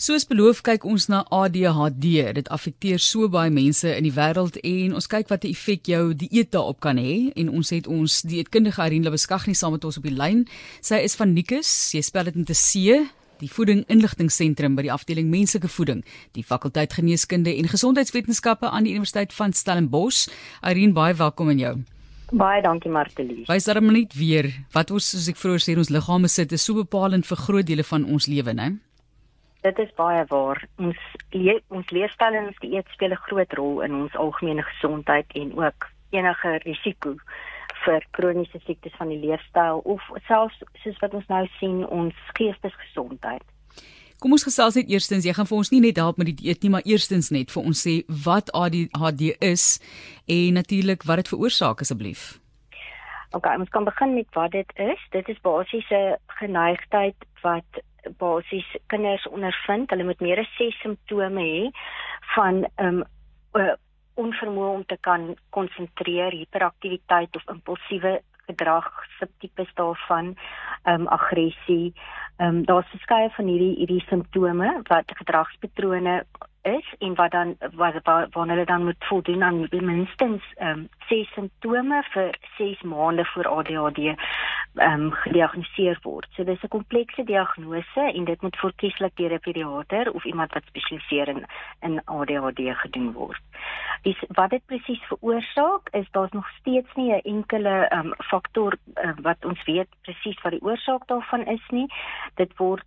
Soos beloof kyk ons na ADHD. Dit affekteer so baie mense in die wêreld en ons kyk wat 'n effek jou dieet daarop kan hê en ons het ons dieetkundige Irene Labeskagni saam met ons op die lyn. Sy is van Nikus. Jy spel dit met 'n C die voeding inligtingseentrum by die afdeling menslike voeding, die fakulteit geneeskunde en gesondheidswetenskappe aan die Universiteit van Stellenbosch. Irene, baie welkom aan jou. Baie dankie Martelies. Wys dan net weer wat ons soos ek vroeër sê ons liggame sit is so bepalend vir groot dele van ons lewe, né? Dit is baie waar. Ons le ons leefstyl en ons dieet speel 'n groot rol in ons algemene gesondheid en ook enige risiko vir kroniese siektes van die leefstyl of selfs soos wat ons nou sien ons geestesgesondheid. Kom ons gesels net eerstens, jy gaan vir ons nie net help met die dieet nie, maar eerstens net vir ons sê wat ADHD is en natuurlik wat dit veroorsaak asseblief. OK, ons kan begin met wat dit is. Dit is basies 'n geneigtheid wat basies kinders ondervind. Hulle moet meer as 6 simptome hê van ehm um, onvermoë om te kan konsentreer, hiperaktiwiteit of impulsiewe gedrag, subtipes daarvan, ehm um, aggressie. Ehm um, daar's verskeie van hierdie hierdie simptome wat gedragspatrone is en wat dan wat wanneer hulle dan moet voldoen aan minstens ehm um, ses simptome vir 6 maande voor ADHD ehm um, gediagnoseer word. So dis 'n komplekse diagnose en dit moet voorkieslik deur 'n pediater of iemand wat spesialiseer in in ADHD gedoen word. Dis wat dit presies veroorsaak is daar's nog steeds nie 'n enkele ehm um, faktor uh, wat ons weet presies wat die oorsaak daarvan is nie. Dit word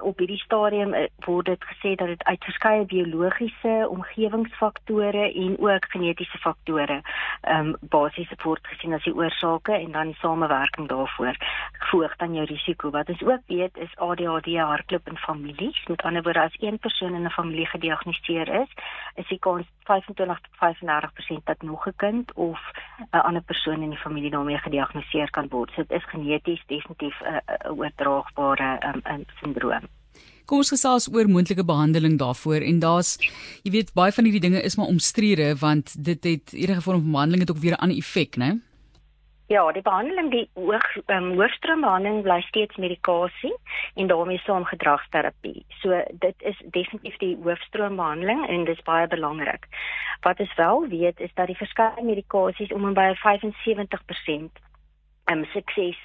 op hierdie stadium eh, word dit gesê dat dit uit verskeie biologiese omgewingsfaktore en ook genetiese faktore ehm um, basies word gesien as die oorsake en dan die samewerking daarvoor gevolg dan jou risiko. Wat ons ook weet is ADHD hardloop in families. Met ander woorde as een persoon in 'n familie gediagnoseer is, is die kans 25 tot 35% dat nog 'n kind of 'n ander persoon in die familie daarmee gediagnoseer kan word. So dit is geneties definitief 'n oordraagbare um, um, sindroom. Kom ons gesels oor moontlike behandeling daarvoor en daar's jy weet baie van hierdie dinge is maar omstrede want dit het enige vorm van behandeling het ook weer 'n ander effek, né? Ja, die behandeling die hoog um, hoofstroombehandeling bly steeds medikasie en daarmee saam gedragsterapie. So dit is definitief die hoofstroombehandeling en dit is baie belangrik. Wat ons wel weet is dat die verskeie medikasies om en by 75% um, sukses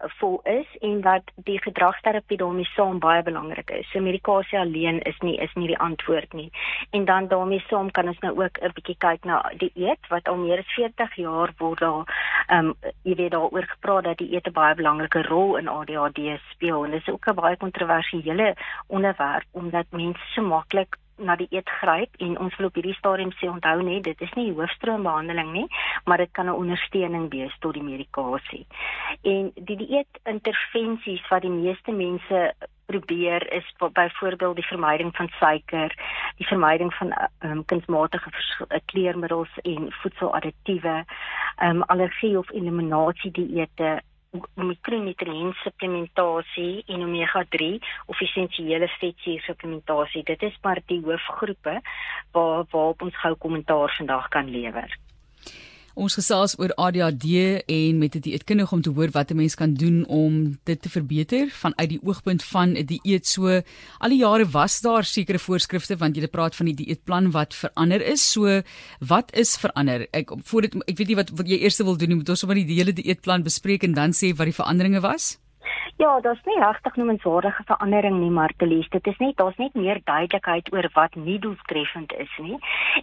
vol is en dat die gedragsterapie daarmee saam baie belangrik is. So medikasie alleen is nie is nie die antwoord nie. En dan daarmee saam kan ons nou ook 'n bietjie kyk na die eet wat al meer as 40 jaar word daar ehm um, jy weet daaroor gepraat dat die eet 'n baie belangrike rol in ADHD speel en dit is ook 'n baie kontroversiële onderwerp omdat mense so maklik na die eet gryp en ons wil op hierdie stadium sê onthou net dit is nie hoofstroombehandeling nie maar dit kan 'n ondersteuning wees tot die medikasie. En die dieet intervensies wat die meeste mense probeer is byvoorbeeld die vermyding van suiker, die vermyding van um, kunsmatige kleurmiddels en voedseladditiewe, um, allergie of eliminasie dieete mikronutriënt supplementasie en omega 3 of essensiële vetsuur supplementasie. Dit is maar die hoofgroepe waar waarop ons gou kommentaar vandag kan lewer. Ons gesels oor ADHD en met dit eetkundig om te hoor wat 'n mens kan doen om dit te verbeter vanuit die oogpunt van 'n dieet. So al die jare was daar sekere voorskrifte want jy praat van die dieetplan wat verander is. So wat is verander? Ek voor dit ek weet nie wat wat jy eers wil doen, moet ons sommer die hele dieetplan bespreek en dan sê wat die veranderinge was? Ja, daar's nie regtig noemenswaardige verandering nie, Martelies. Dit is net daar's net meer duidelikheid oor wat nie doeltreffend is nie.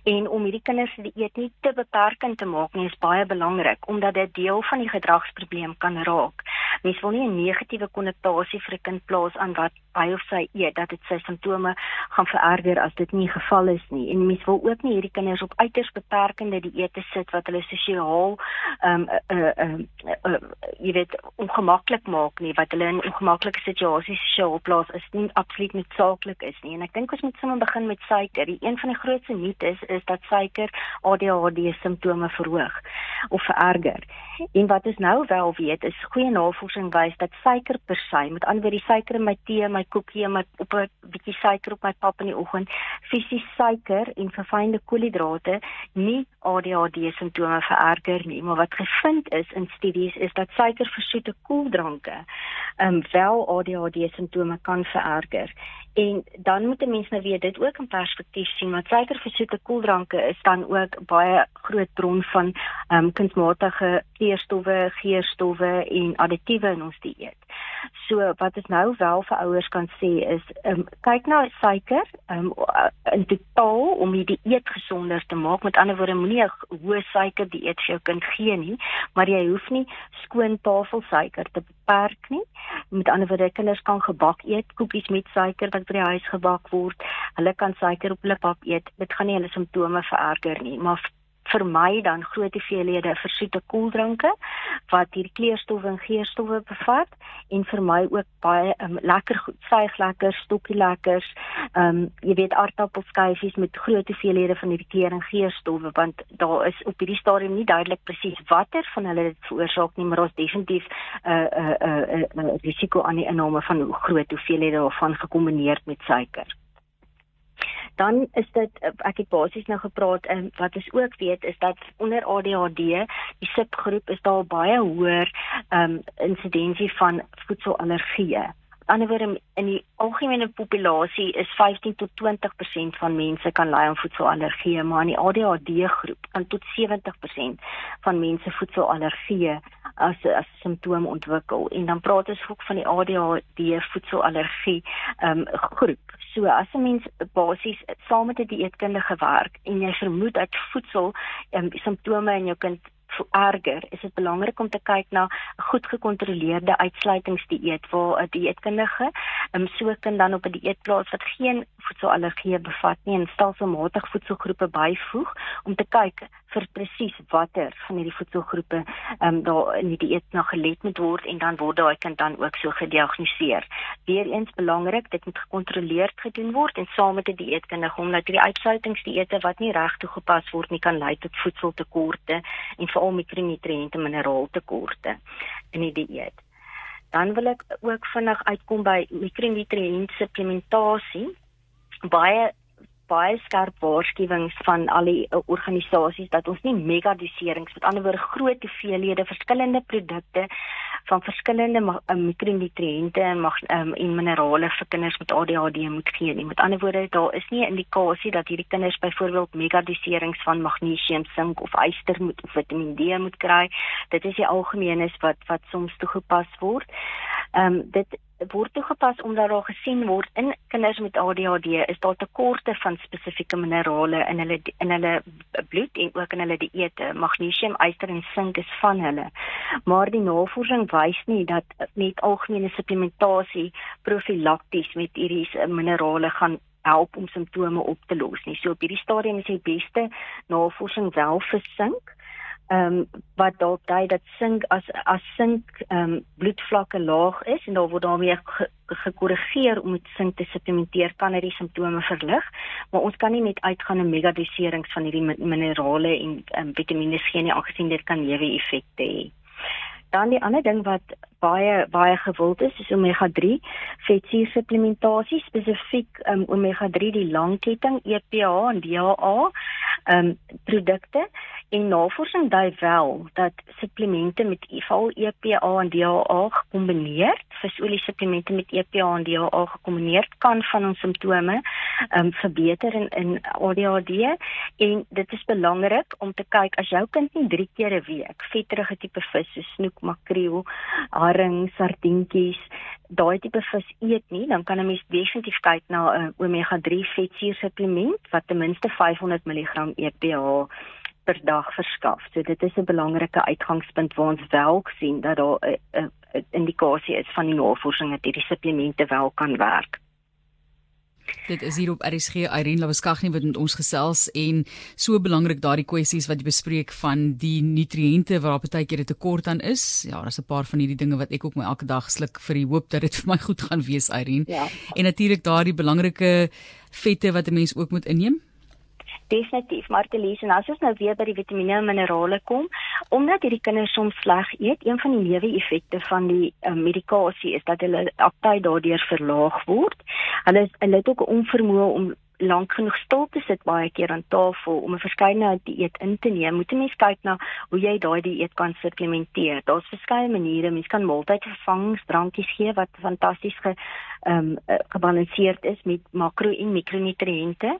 En om hierdie kinders se dieet nie te beperkend te maak nie, is baie belangrik omdat dit deel van die gedragsprobleem kan raak. Mens wil nie 'n negatiewe konnotasie vir 'n kind plaas aan wat hy of sy eet dat dit sy simptome gaan vererger as dit nie geval is nie. En mens wil ook nie hierdie kinders op uiters beperkende dieete sit wat hulle sosiaal ehm um, uh, uh, uh, uh, jy weet ongemaklik maak nie, wat hulle in ongemaklike situasies sosiaal plaas is nie absoluut noodsaaklik is nie. En ek dink ons moet sommer begin met suiker. Die een van die grootste mites is dat suiker ADHD simptome verhoog of vererger. En wat ons nou wel weet is goeie navorsing wys dat suiker per se, met ander woorde die suiker in my tee, my koekie en my op 'n bietjie suiker op my pap in die oggend, fisies suiker en verfynde koolhidrate nie ADHD simptome vererger nie, maar wat gevind is in studies is dat suikerversoete koeldranke ehm um, wel ADHD simptome kan vererger. En dan moet 'n mens nou weer dit ook in perspektief sien, want suikerversoete koeldranke is dan ook baie groot bron van ehm um, kunsmatige kleurstowwe, geurstowwe en additiewe in ons dieet. So wat ek nou wel vir ouers kan sê is um, kyk na suiker um, in totaal om die dieet gesonder te maak. Met ander woorde moenie 'n hoë suiker dieet vir jou kind gee nie, maar jy hoef nie skoon tafelsuiker te beperk nie. Met ander woorde kinders kan gebak eet, koekies met suiker wat by die huis gebak word. Hulle kan suiker op hulle pap eet. Dit gaan nie hulle simptome vererger nie, maar vermy dan groot hoeveelhede versoete koeldranke wat hier kleurstowwe en geurstowwe bevat en vermy ook baie um, lekker goed, suig lekker, stokkie lekkers. Ehm um, jy weet aardappelskyfies met groot hoeveelhede van hierdie kleur en geurstowwe want daar is op hierdie stadium nie duidelik presies watter van hulle dit veroorsaak nie, maar ons definitief 'n uh, 'n uh, 'n uh, uh, uh, risiko aan die inname van groot hoeveelhede daarvan gekombineer met suiker dan is dit ek het basies nou gepraat en wat ons ook weet is dat onder ADHD die subgroep is daar baie hoër um insidensie van voedselallergieë. Anderswoorde in die algemene populasie is 15 tot 20% van mense kan ly aan voedselallergieë, maar in die ADHD groep kan tot 70% van mense voedselallergieë as as simptoom ontwikkel. En dan praat ons ook van die ADHD voedselallergie um, groep. So as 'n mens basies saam met 'n dieetkundige werk en jy vermoed dat voedsel um, simptome in jou kind erger, is dit belangrik om te kyk na 'n goed gekontroleerde uitsluitingsdieet waar 'n dieetkundige um, so kan dan op 'n dieet plaas wat geen voedselallergie bevat nie en stelselmatig voedselgroepe byvoeg om te kyk vir presies watter van hierdie voedselgroepe um, daar in die dieet na gelet moet word en dan word daai kind dan ook so gediagnoseer. Weereens belangrik, dit moet gekontroleerd gedoen word en saam met 'n dieetkundige omdat hierdie uitsluitingsdieete wat nie reg toegepas word nie kan lei tot voedseltekorte en veral mikronutriënte mineraaltekorte in die dieet. Dan wil ek ook vinnig uitkom by mikronutriënt supplementasie. Baie baie skerp waarskuwings van al die uh, organisasies dat ons nie mega doserings met ander woorde groot hoeveelhede verskillende produkte van verskillende uh, mikronutriënte en mag um, en minerale vir kinders met ADHD moet gee nie. Met ander woorde daar is nie 'n indikasie dat hierdie kinders byvoorbeeld mega doserings van magnesium, sink of yster moet of Vitamiin D moet kry. Dit is die algemeenes wat wat soms toegepas word. Ehm um, dit word toegepas omdat daar gesien word in kinders met ADHD is daar tekorte van spesifieke minerale in hulle in hulle bloed en ook in hulle dieete. Magnesium, yster en sink is van hulle. Maar die navorsing wys nie dat net algemene supplementasie profilakties met hierdie minerale gaan help om simptome op te los nie. So op hierdie stadium is die beste navorsing wel vir sink ehm um, wat dalk dui dat sink as as sink ehm um, bloedvlakke laag is en daar word daarmee gekorrigeer om met sink te supplementeer kan dit die simptome verlig. Maar ons kan nie net uitgaan in megadoserings van hierdie minerale en um, vitamiene gee nie aangesien dit kan newe effekte hê dan die ander ding wat baie baie gewild is is omega 3 vetsuur supplementasie spesifiek um, omega 3 die langketting EPA en DHA um, produkte En navorsing dui wel dat supplemente met val EPA en DHA gekombineer, visolie supplemente met EPA en DHA gekombineer kan van ons simptome um, verbeter in in ADHD en dit is belangrik om te kyk as jou kind nie 3 keer 'n week vetterige tipe vis soos snoek, makreel, haring, sardientjies daai tipe vis eet nie, dan kan 'n mens definitief kyk na 'n uh, omega 3 vetsuur supplement wat ten minste 500 mg EPA per dag verskaf. So dit is 'n belangrike uitgangspunt waar ons wel sien dat daar 'n indikasie is van die navorsing dat hierdie supplemente wel kan werk. Dit is hier op RSG Irene Labuskaghni wat met ons gesels en so belangrik daardie kwessies wat jy bespreek van die nutriënte waar op baie keer 'n tekort aan is. Ja, daar's 'n paar van hierdie dinge wat ek ook my elke dag sluk vir die hoop dat dit vir my goed gaan wees Irene. Ja. En natuurlik daardie belangrike vette wat 'n mens ook moet inneem. Definitief, Martelies en as ons nou weer by die vitamiene en minerale kom, omdat hierdie kinders soms sleg eet, een van die neeweffekte van die uh, medikasie is dat hulle aptyt daardeur verlaag word. Hulle hulle het ook 'n onvermoë om lank genoeg stil te sit baie keer aan tafel om 'n verskeidenheid dieet in te neem, moet 'n mens kyk na hoe jy daai dieet kan supplementeer. Daar's verskeie maniere. Mens kan multivervangingsdrankies gee wat fantasties ge ehm um, gebalanseerd is met makro en mikronutriënte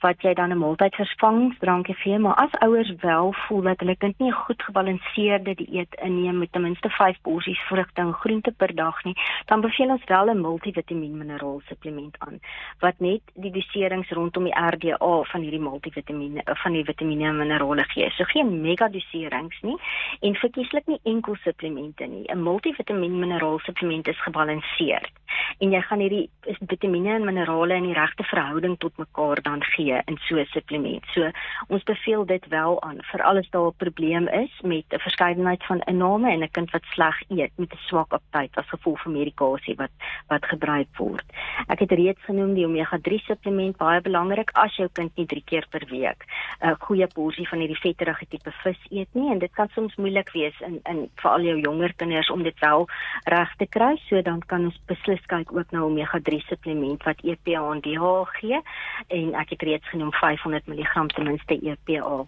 wat jy dan 'n multivervangingsdrankie gee, maar as ouers wel voel dat hulle kind nie 'n goed gebalanseerde dieet inneem met ten minste 5 porsies vrugte en groente per dag nie, dan beveel ons wel 'n multivitamiin mineraal supplement aan wat net die doserings rondom die RDA van hierdie multivitamiene van die vitamiene en minerale gee. So geen mega doserings nie en verkieslik nie enkel supplemente nie. 'n Multivitamiin mineraal supplement is gebalanseerd en jy gaan hierdie vitamiene en minerale in die regte verhouding tot mekaar dan gee in so 'n supplement. So ons beveel dit wel aan vir alles daar 'n probleem is met 'n verskeidenheid van inname en 'n kind wat sleg eet met 'n swak aptyt as gevolg van medikasie wat wat gebruik word. Ek het reeds genoem die omega-3 supplement baie belangrik as jou kind nie 3 keer per week 'n goeie porsie van hierdie vetterige tipe vis eet nie en dit kan soms moeilik wees in in veral jou jonger kinders om dit wel reg te kry. So dan kan ons beslis kyk ook na omega-3 supplement wat EPA en DHA gee en ek het reeds genoem 500 mg ten minste EPA.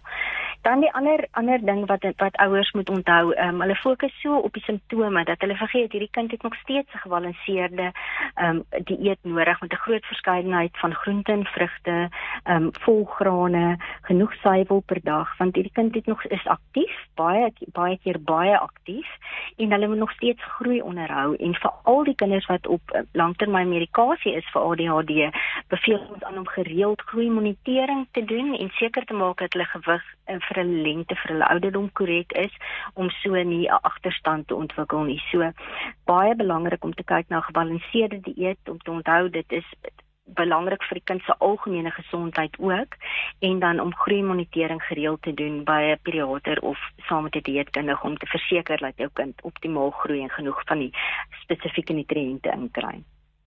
Dan die ander ander ding wat wat ouers moet onthou, um, hulle fokus so op die simptome dat hulle vergeet hierdie kind het nog steeds 'n gebalanseerde ehm um, dieet nodig met 'n groot verskeidenheid van groente en vrugte, ehm um, volgrane, genoeg suiwel per dag want hierdie kind het nog is aktief, baie baie keer baie aktief en hulle moet nog steeds groei onderhou en vir al die kinders wat op uh, langtermyn medikasie is vir ADHD, beveel ons aan om gereeld groei monitering te doen en seker te maak dat hulle gewig uh, vir hulle lengte vir hulle ouderdom korrek is om so nie 'n agterstand te ontwikkel nie. So baie belangrik om te kyk na gebalanseerde dieet om te onthou dit is belangrik vir die kind se algemene gesondheid ook en dan om groeimonitering gereeld te doen by 'n pediater of saam met 'n dieetkundige om te verseker dat jou kind optimaal groei en genoeg van die spesifieke nutriënte inkry.